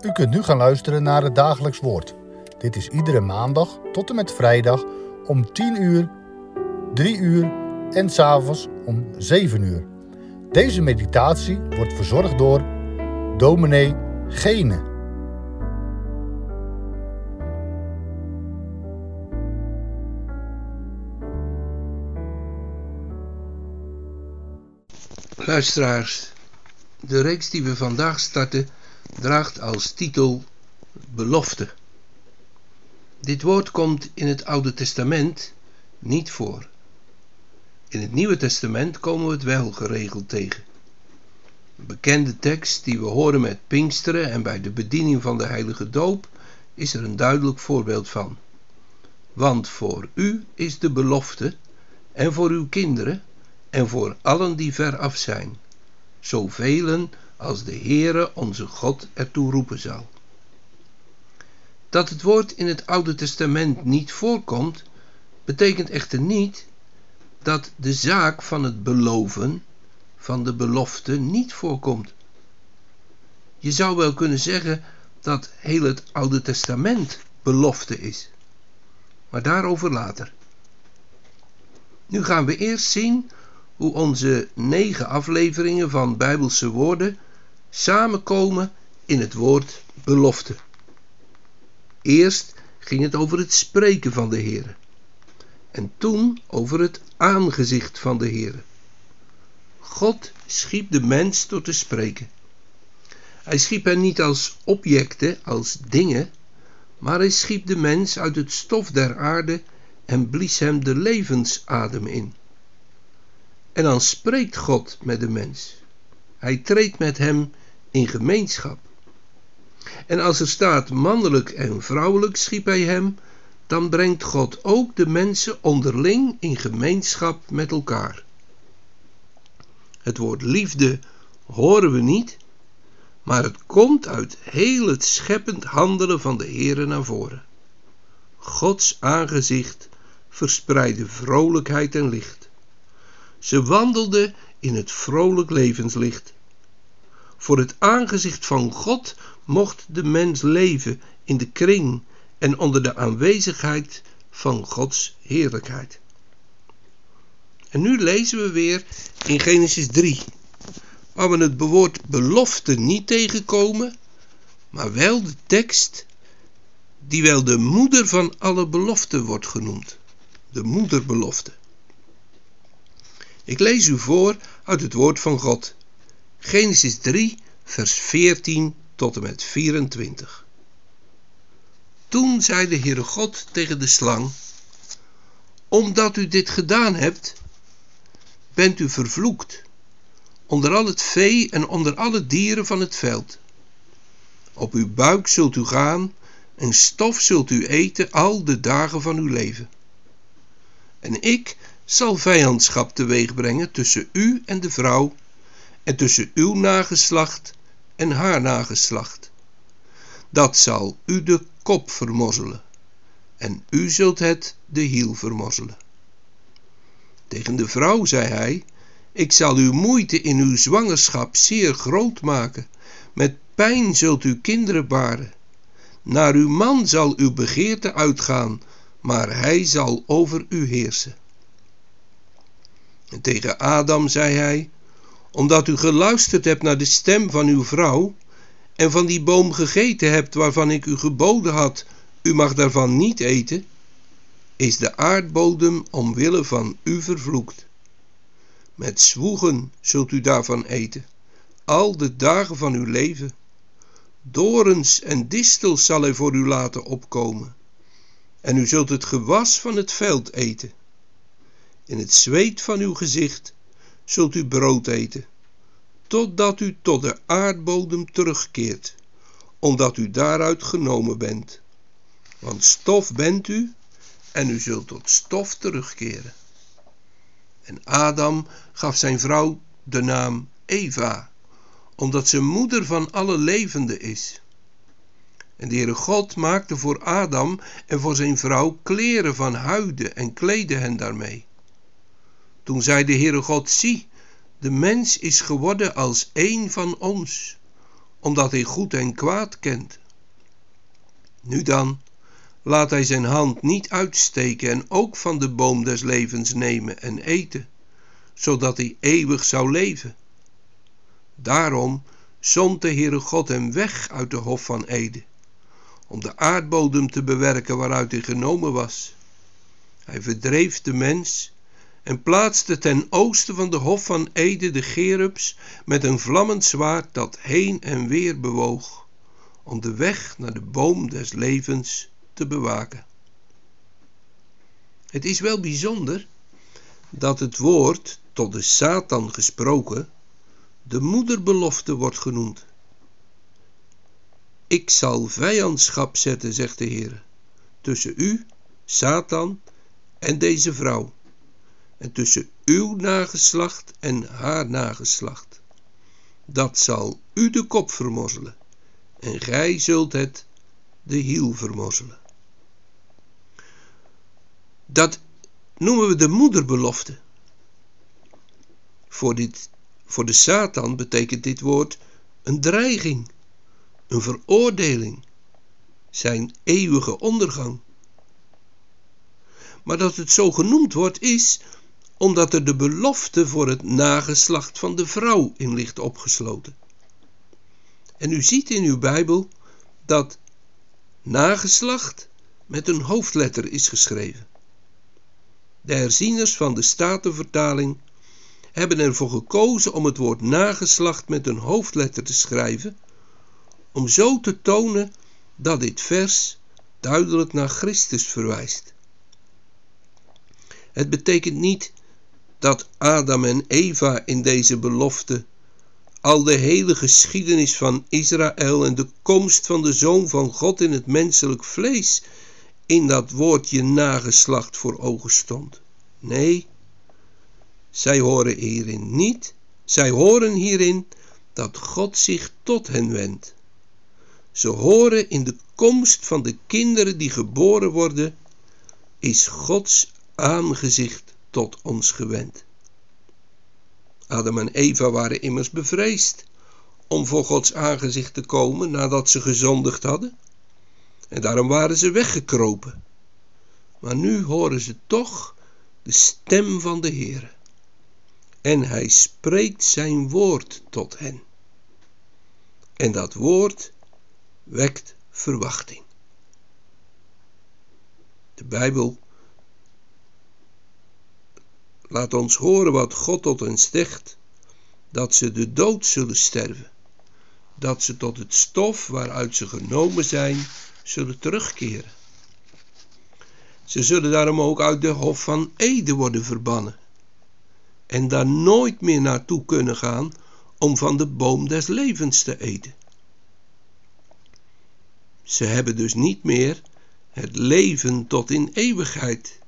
U kunt nu gaan luisteren naar het dagelijks woord. Dit is iedere maandag tot en met vrijdag om 10 uur, 3 uur en s'avonds om 7 uur. Deze meditatie wordt verzorgd door dominee Gene. Luisteraars, de reeks die we vandaag starten draagt als titel Belofte. Dit woord komt in het Oude Testament niet voor. In het Nieuwe Testament komen we het wel geregeld tegen. Een bekende tekst die we horen met Pinksteren en bij de bediening van de Heilige Doop is er een duidelijk voorbeeld van. Want voor u is de belofte, en voor uw kinderen, en voor allen die ver af zijn, zoveel als de Heere onze God ertoe roepen zal. Dat het woord in het Oude Testament niet voorkomt, betekent echter niet dat de zaak van het beloven, van de belofte, niet voorkomt. Je zou wel kunnen zeggen dat heel het Oude Testament belofte is. Maar daarover later. Nu gaan we eerst zien hoe onze negen afleveringen van Bijbelse woorden samenkomen in het woord belofte. Eerst ging het over het spreken van de Heer. En toen over het aangezicht van de Heer. God schiep de mens door te spreken. Hij schiep hen niet als objecten, als dingen, maar hij schiep de mens uit het stof der aarde en blies hem de levensadem in. En dan spreekt God met de mens. Hij treedt met hem in gemeenschap. En als er staat mannelijk en vrouwelijk schiep hij hem, dan brengt God ook de mensen onderling in gemeenschap met elkaar. Het woord liefde horen we niet, maar het komt uit heel het scheppend handelen van de Heere naar voren. Gods aangezicht verspreidde vrolijkheid en licht. Ze wandelden in het vrolijk levenslicht. Voor het aangezicht van God mocht de mens leven in de kring en onder de aanwezigheid van Gods heerlijkheid. En nu lezen we weer in Genesis 3, waar we het woord belofte niet tegenkomen, maar wel de tekst die wel de moeder van alle beloften wordt genoemd. De moederbelofte. Ik lees u voor uit het woord van God. Genesis 3, vers 14 tot en met 24. Toen zei de Heere God tegen de slang: Omdat u dit gedaan hebt, bent u vervloekt, onder al het vee en onder alle dieren van het veld. Op uw buik zult u gaan en stof zult u eten al de dagen van uw leven. En ik zal vijandschap teweeg brengen tussen u en de vrouw, en tussen uw nageslacht en haar nageslacht. Dat zal u de kop vermozzelen, en u zult het de hiel vermozzelen. Tegen de vrouw zei hij: Ik zal uw moeite in uw zwangerschap zeer groot maken. Met pijn zult u kinderen baren. Naar uw man zal uw begeerte uitgaan, maar hij zal over u heersen. En tegen Adam zei hij: Omdat u geluisterd hebt naar de stem van uw vrouw en van die boom gegeten hebt waarvan ik u geboden had, u mag daarvan niet eten, is de aardbodem omwille van u vervloekt. Met zwoegen zult u daarvan eten, al de dagen van uw leven. Dorens en distels zal hij voor u laten opkomen, en u zult het gewas van het veld eten. In het zweet van uw gezicht zult u brood eten, totdat u tot de aardbodem terugkeert, omdat u daaruit genomen bent. Want stof bent u, en u zult tot stof terugkeren. En Adam gaf zijn vrouw de naam Eva, omdat ze moeder van alle levenden is. En de Heere God maakte voor Adam en voor zijn vrouw kleren van huiden en kleedde hen daarmee. Toen zei de Heere God, zie, de mens is geworden als een van ons, omdat hij goed en kwaad kent. Nu dan, laat hij zijn hand niet uitsteken en ook van de boom des levens nemen en eten, zodat hij eeuwig zou leven. Daarom zond de Heere God hem weg uit de hof van Eden, om de aardbodem te bewerken waaruit hij genomen was. Hij verdreef de mens en plaatste ten oosten van de hof van Ede de Gerubs met een vlammend zwaard dat heen en weer bewoog, om de weg naar de boom des levens te bewaken. Het is wel bijzonder dat het woord, tot de Satan gesproken, de moederbelofte wordt genoemd. Ik zal vijandschap zetten, zegt de Heer, tussen u, Satan, en deze vrouw, en tussen uw nageslacht en haar nageslacht. Dat zal u de kop vermorzelen, en gij zult het de hiel vermorzelen. Dat noemen we de moederbelofte. Voor, dit, voor de Satan betekent dit woord een dreiging, een veroordeling, zijn eeuwige ondergang. Maar dat het zo genoemd wordt is omdat er de belofte voor het nageslacht van de vrouw in ligt opgesloten. En u ziet in uw Bijbel dat nageslacht met een hoofdletter is geschreven. De herzieners van de Statenvertaling hebben ervoor gekozen om het woord nageslacht met een hoofdletter te schrijven, om zo te tonen dat dit vers duidelijk naar Christus verwijst. Het betekent niet dat Adam en Eva in deze belofte al de hele geschiedenis van Israël en de komst van de Zoon van God in het menselijk vlees in dat woordje nageslacht voor ogen stond. Nee, zij horen hierin niet. Zij horen hierin dat God zich tot hen wendt. Ze horen in de komst van de kinderen die geboren worden, is Gods aangezicht tot ons gewend. Adam en Eva waren immers bevreesd om voor Gods aangezicht te komen nadat ze gezondigd hadden. En daarom waren ze weggekropen. Maar nu horen ze toch de stem van de Heere. En hij spreekt zijn woord tot hen. En dat woord wekt verwachting. De Bijbel laat ons horen wat God tot hen zegt, dat ze de dood zullen sterven, dat ze tot het stof waaruit ze genomen zijn, zullen terugkeren. Ze zullen daarom ook uit de hof van Ede worden verbannen en daar nooit meer naartoe kunnen gaan om van de boom des levens te eten. Ze hebben dus niet meer het leven tot in eeuwigheid,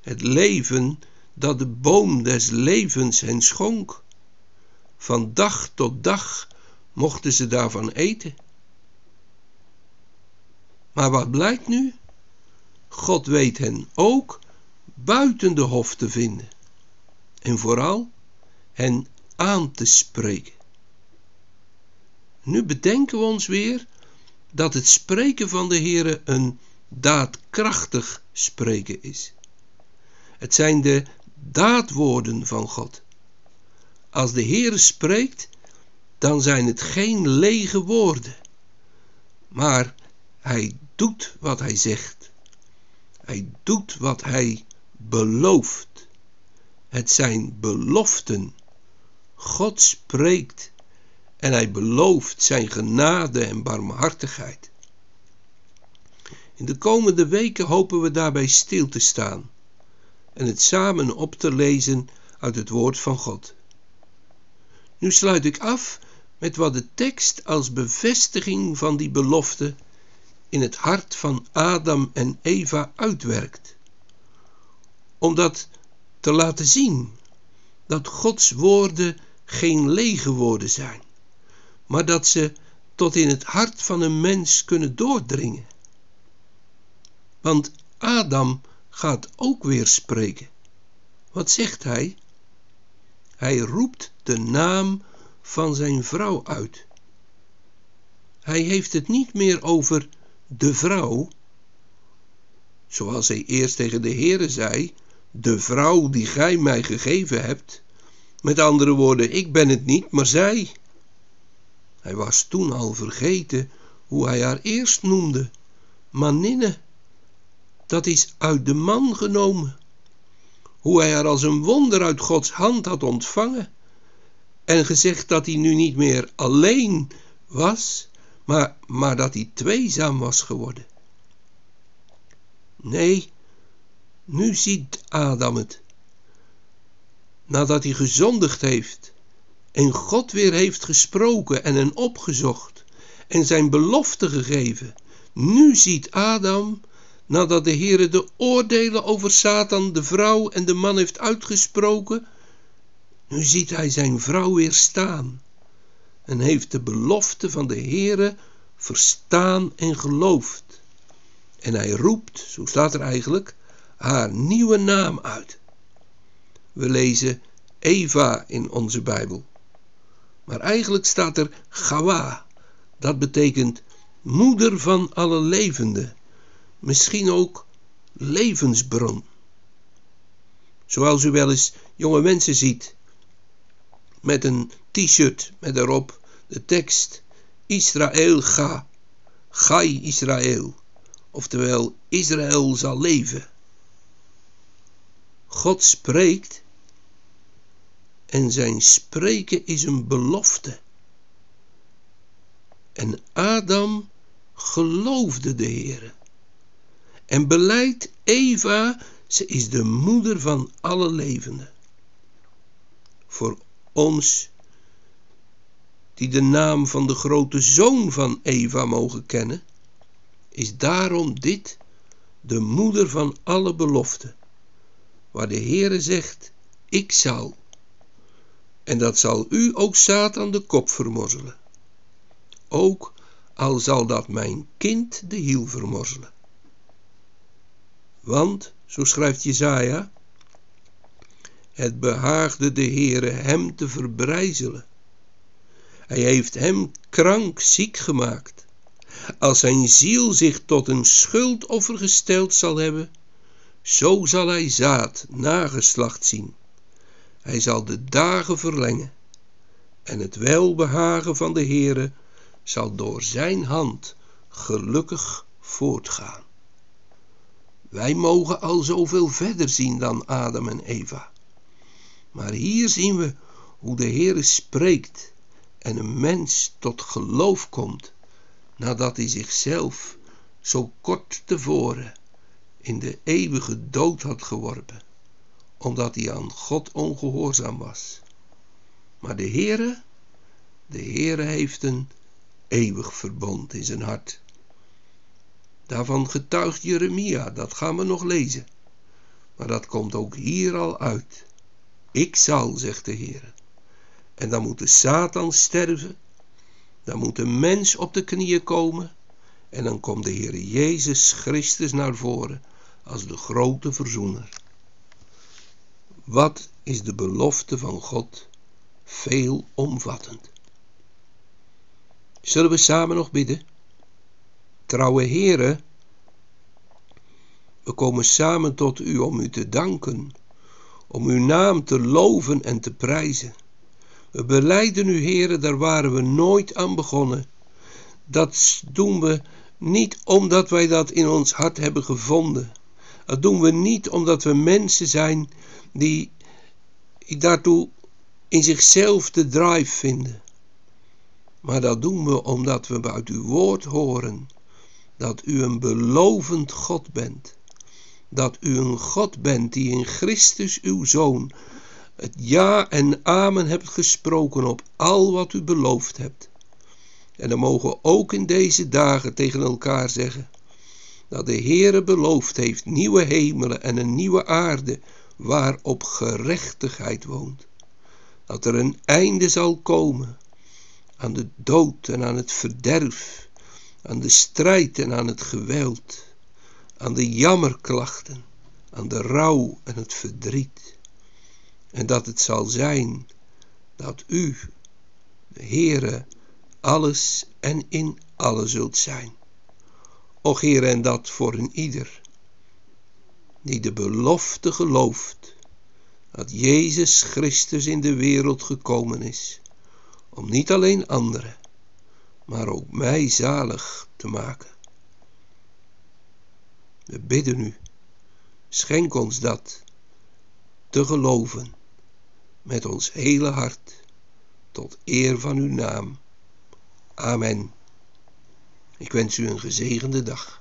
het leven dat de boom des levens hen schonk. Van dag tot dag mochten ze daarvan eten. Maar wat blijkt nu? God weet hen ook buiten de hof te vinden en vooral hen aan te spreken. Nu bedenken we ons weer dat het spreken van de Heere een daadkrachtig spreken is. Het zijn de daadwoorden van God. Als de Heere spreekt, dan zijn het geen lege woorden, maar hij doet wat hij zegt. Hij doet wat hij belooft. Het zijn beloften. God spreekt en hij belooft zijn genade en barmhartigheid. In de komende weken hopen we daarbij stil te staan en het samen op te lezen uit het woord van God. Nu sluit ik af met wat de tekst als bevestiging van die belofte in het hart van Adam en Eva uitwerkt. Om dat te laten zien dat Gods woorden geen lege woorden zijn, maar dat ze tot in het hart van een mens kunnen doordringen. Want Adam gaat ook weer spreken. Wat zegt hij? Hij roept de naam van zijn vrouw uit. Hij heeft het niet meer over de vrouw, zoals hij eerst tegen de Heere zei, de vrouw die gij mij gegeven hebt. Met andere woorden, ik ben het niet, maar zij. Hij was toen al vergeten hoe hij haar eerst noemde, maninne. Dat is uit de man genomen. Hoe hij haar als een wonder uit Gods hand had ontvangen. En gezegd dat hij nu niet meer alleen was, maar, maar dat hij tweezaam was geworden. Nee, nu ziet Adam het. Nadat hij gezondigd heeft en God weer heeft gesproken en hen opgezocht en zijn belofte gegeven. Nu ziet Adam, nadat de Heere de oordelen over Satan, de vrouw en de man heeft uitgesproken, nu ziet hij zijn vrouw weer staan en heeft de belofte van de Heere verstaan en geloofd. En hij roept, zo staat er eigenlijk, haar nieuwe naam uit. We lezen Eva in onze Bijbel. Maar eigenlijk staat er Gawa. Dat betekent moeder van alle levenden. Misschien ook levensbron. Zoals u wel eens jonge mensen ziet met een t-shirt met erop de tekst Israël ga, Gai Israël, oftewel Israël zal leven. God spreekt en zijn spreken is een belofte. En Adam geloofde de Heere en beleidt Eva, ze is de moeder van alle levenden. Voor ons die de naam van de grote zoon van Eva mogen kennen, is daarom dit de moeder van alle beloften, waar de Heere zegt, ik zal, en dat zal u ook Satan de kop vermorzelen. Ook al zal dat mijn kind de hiel vermorzelen. Want, zo schrijft Jezaja, het behaagde de Heere hem te verbrijzelen. Hij heeft hem krank ziek gemaakt. Als zijn ziel zich tot een schuldoffer gesteld zal hebben, zo zal hij zaad nageslacht zien. Hij zal de dagen verlengen en het welbehagen van de Heere zal door zijn hand gelukkig voortgaan. Wij mogen al zoveel verder zien dan Adam en Eva. Maar hier zien we hoe de Heere spreekt en een mens tot geloof komt nadat hij zichzelf zo kort tevoren in de eeuwige dood had geworpen, omdat hij aan God ongehoorzaam was. Maar de Heere, de Heere heeft een eeuwig verbond in zijn hart. Daarvan getuigt Jeremia, dat gaan we nog lezen. Maar dat komt ook hier al uit. Ik zal, zegt de Heer. En dan moet de Satan sterven. Dan moet de mens op de knieën komen. En dan komt de Heer Jezus Christus naar voren als de grote verzoener. Wat is de belofte van God veelomvattend. Zullen we samen nog bidden? Trouwe Heere, we komen samen tot u om u te danken om uw naam te loven en te prijzen. We beleiden u, heren, daar waren we nooit aan begonnen. Dat doen we niet omdat wij dat in ons hart hebben gevonden. Dat doen we niet omdat we mensen zijn die daartoe in zichzelf de drive vinden. Maar dat doen we omdat we uit uw woord horen dat u een belovend God bent dat u een God bent die in Christus uw Zoon het ja en amen hebt gesproken op al wat u beloofd hebt. En dan mogen ook in deze dagen tegen elkaar zeggen dat de Heere beloofd heeft nieuwe hemelen en een nieuwe aarde waarop gerechtigheid woont. Dat er een einde zal komen aan de dood en aan het verderf, aan de strijd en aan het geweld aan de jammerklachten, aan de rouw en het verdriet. En dat het zal zijn dat u, de Heere, alles en in alle zult zijn. Och Heer, en dat voor een ieder die de belofte gelooft dat Jezus Christus in de wereld gekomen is, om niet alleen anderen, maar ook mij zalig te maken. We bidden u, schenk ons dat, te geloven, met ons hele hart, tot eer van uw naam. Amen. Ik wens u een gezegende dag.